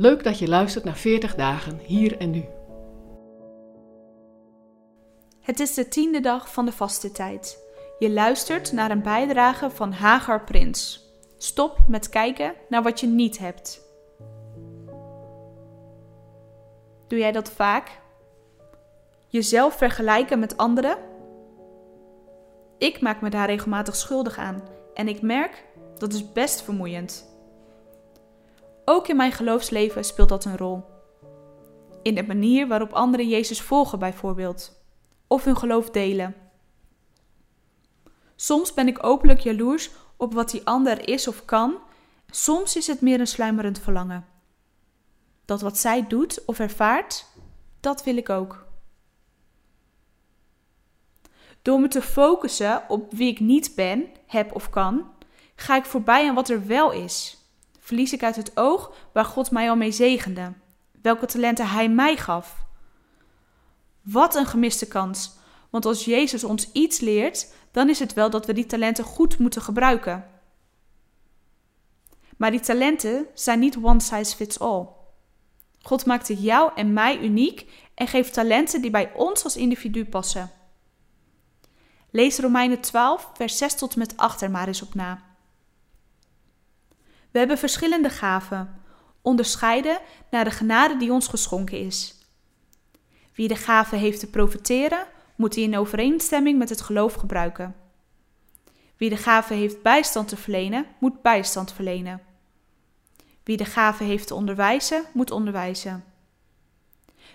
Leuk dat je luistert naar 40 dagen hier en nu. Het is de tiende dag van de vaste tijd. Je luistert naar een bijdrage van Hagar Prins. Stop met kijken naar wat je niet hebt. Doe jij dat vaak? Jezelf vergelijken met anderen? Ik maak me daar regelmatig schuldig aan en ik merk dat is best vermoeiend. Ook in mijn geloofsleven speelt dat een rol. In de manier waarop anderen Jezus volgen, bijvoorbeeld, of hun geloof delen. Soms ben ik openlijk jaloers op wat die ander is of kan, soms is het meer een sluimerend verlangen. Dat wat zij doet of ervaart, dat wil ik ook. Door me te focussen op wie ik niet ben, heb of kan, ga ik voorbij aan wat er wel is. Verlies ik uit het oog waar God mij al mee zegende, welke talenten Hij mij gaf. Wat een gemiste kans, want als Jezus ons iets leert, dan is het wel dat we die talenten goed moeten gebruiken. Maar die talenten zijn niet one size fits all. God maakte jou en mij uniek en geeft talenten die bij ons als individu passen. Lees Romeinen 12, vers 6 tot en met 8 er maar eens op na. We hebben verschillende gaven, onderscheiden naar de genade die ons geschonken is. Wie de gave heeft te profiteren, moet die in overeenstemming met het geloof gebruiken. Wie de gave heeft bijstand te verlenen, moet bijstand verlenen. Wie de gave heeft te onderwijzen, moet onderwijzen.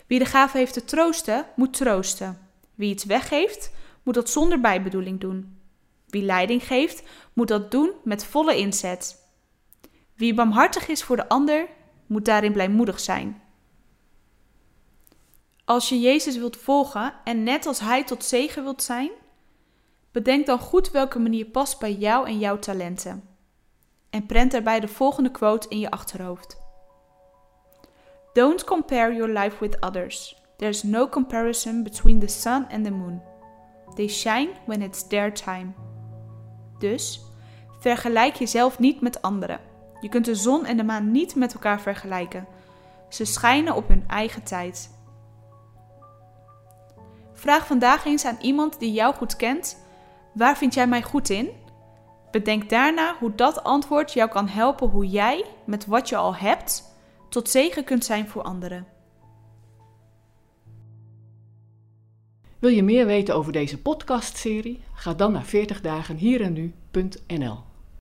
Wie de gave heeft te troosten, moet troosten. Wie iets weggeeft, moet dat zonder bijbedoeling doen. Wie leiding geeft, moet dat doen met volle inzet. Wie barmhartig is voor de ander, moet daarin blijmoedig zijn. Als je Jezus wilt volgen en net als Hij tot zegen wilt zijn, bedenk dan goed welke manier past bij jou en jouw talenten. En prent daarbij de volgende quote in je achterhoofd. Don't compare your life with others. There is no comparison between the sun and the moon. They shine when it's their time. Dus vergelijk jezelf niet met anderen. Je kunt de zon en de maan niet met elkaar vergelijken. Ze schijnen op hun eigen tijd. Vraag vandaag eens aan iemand die jou goed kent: waar vind jij mij goed in? Bedenk daarna hoe dat antwoord jou kan helpen hoe jij, met wat je al hebt, tot zegen kunt zijn voor anderen. Wil je meer weten over deze podcastserie? Ga dan naar 40dagenhierennu.nl